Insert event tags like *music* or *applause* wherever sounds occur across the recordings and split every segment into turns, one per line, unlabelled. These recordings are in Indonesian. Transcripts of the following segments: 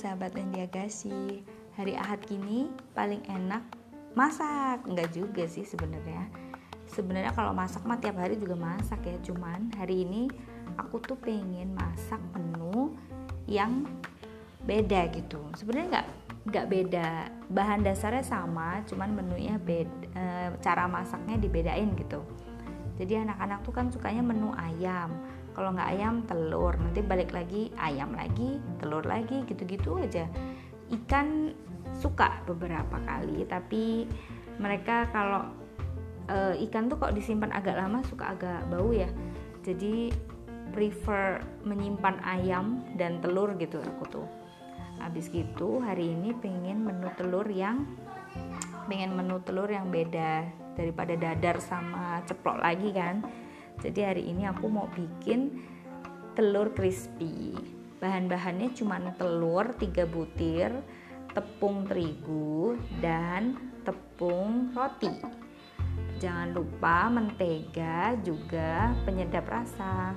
sahabat Lendiagasi Hari Ahad kini paling enak masak. Enggak juga sih sebenarnya. Sebenarnya kalau masak mah tiap hari juga masak ya. Cuman hari ini aku tuh pengen masak menu yang beda gitu. Sebenarnya nggak nggak beda. Bahan dasarnya sama cuman menunya beda e, cara masaknya dibedain gitu. Jadi anak-anak tuh kan sukanya menu ayam kalau nggak ayam telur. Nanti balik lagi ayam lagi telur lagi gitu-gitu aja. Ikan suka beberapa kali tapi mereka kalau e, ikan tuh kok disimpan agak lama suka agak bau ya. Jadi prefer menyimpan ayam dan telur gitu aku tuh. Habis gitu hari ini pengen menu telur yang pengen menu telur yang beda daripada dadar sama ceplok lagi kan jadi hari ini aku mau bikin telur crispy. Bahan-bahannya cuma telur 3 butir tepung terigu dan tepung roti. Jangan lupa mentega juga penyedap rasa.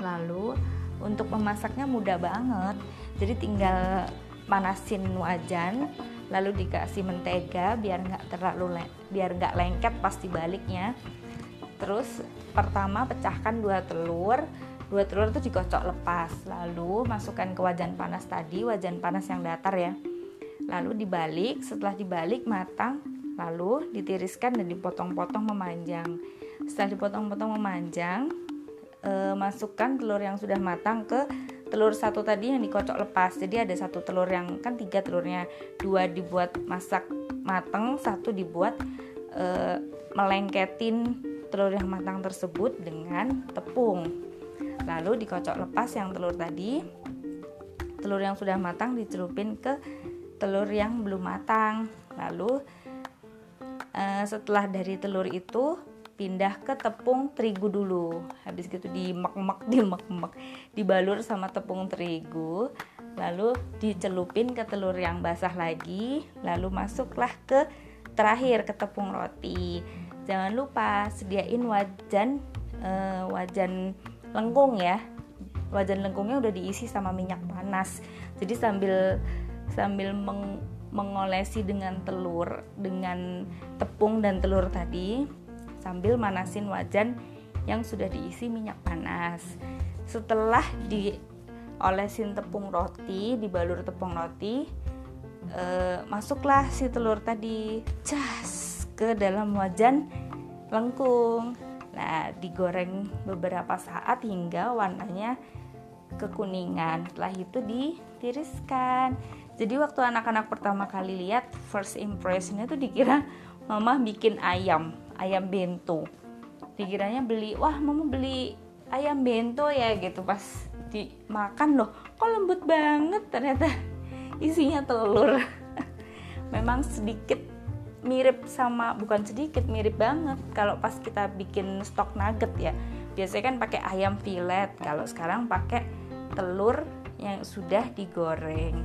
Lalu untuk memasaknya mudah banget. Jadi tinggal panasin wajan lalu dikasih mentega biar nggak terlalu biar nggak lengket pas dibaliknya terus pertama pecahkan dua telur. Dua telur itu dikocok lepas. Lalu masukkan ke wajan panas tadi wajan panas yang datar ya. Lalu dibalik setelah dibalik matang lalu ditiriskan dan dipotong-potong memanjang. Setelah dipotong-potong memanjang e, masukkan telur yang sudah matang ke telur satu tadi yang dikocok lepas. Jadi ada satu telur yang kan tiga telurnya. Dua dibuat masak matang satu dibuat e, melengketin telur yang matang tersebut dengan tepung. Lalu dikocok lepas yang telur tadi. Telur yang sudah matang dicelupin ke telur yang belum matang. Lalu eh, setelah dari telur itu pindah ke tepung terigu dulu. Habis gitu dimek-mek, dimek-mek, dibalur sama tepung terigu. Lalu dicelupin ke telur yang basah lagi, lalu masuklah ke terakhir ke tepung roti jangan lupa sediain wajan uh, wajan lengkung ya. Wajan lengkungnya udah diisi sama minyak panas. Jadi sambil sambil meng, mengolesi dengan telur dengan tepung dan telur tadi sambil manasin wajan yang sudah diisi minyak panas. Setelah diolesin tepung roti dibalur tepung roti eh, masuklah si telur tadi. Cas ke dalam wajan lengkung. Nah, digoreng beberapa saat hingga warnanya kekuningan. Setelah itu ditiriskan. Jadi waktu anak-anak pertama kali lihat first impressionnya tuh dikira mama bikin ayam, ayam bento. Dikiranya beli, wah mama beli ayam bento ya gitu pas dimakan loh, kok lembut banget ternyata isinya telur. *laughs* Memang sedikit mirip sama bukan sedikit mirip banget. Kalau pas kita bikin stok nugget ya biasanya kan pakai ayam filet kalau sekarang pakai telur yang sudah digoreng.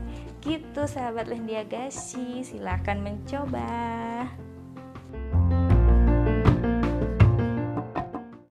Gitu sahabat Lendiagasi silahkan mencoba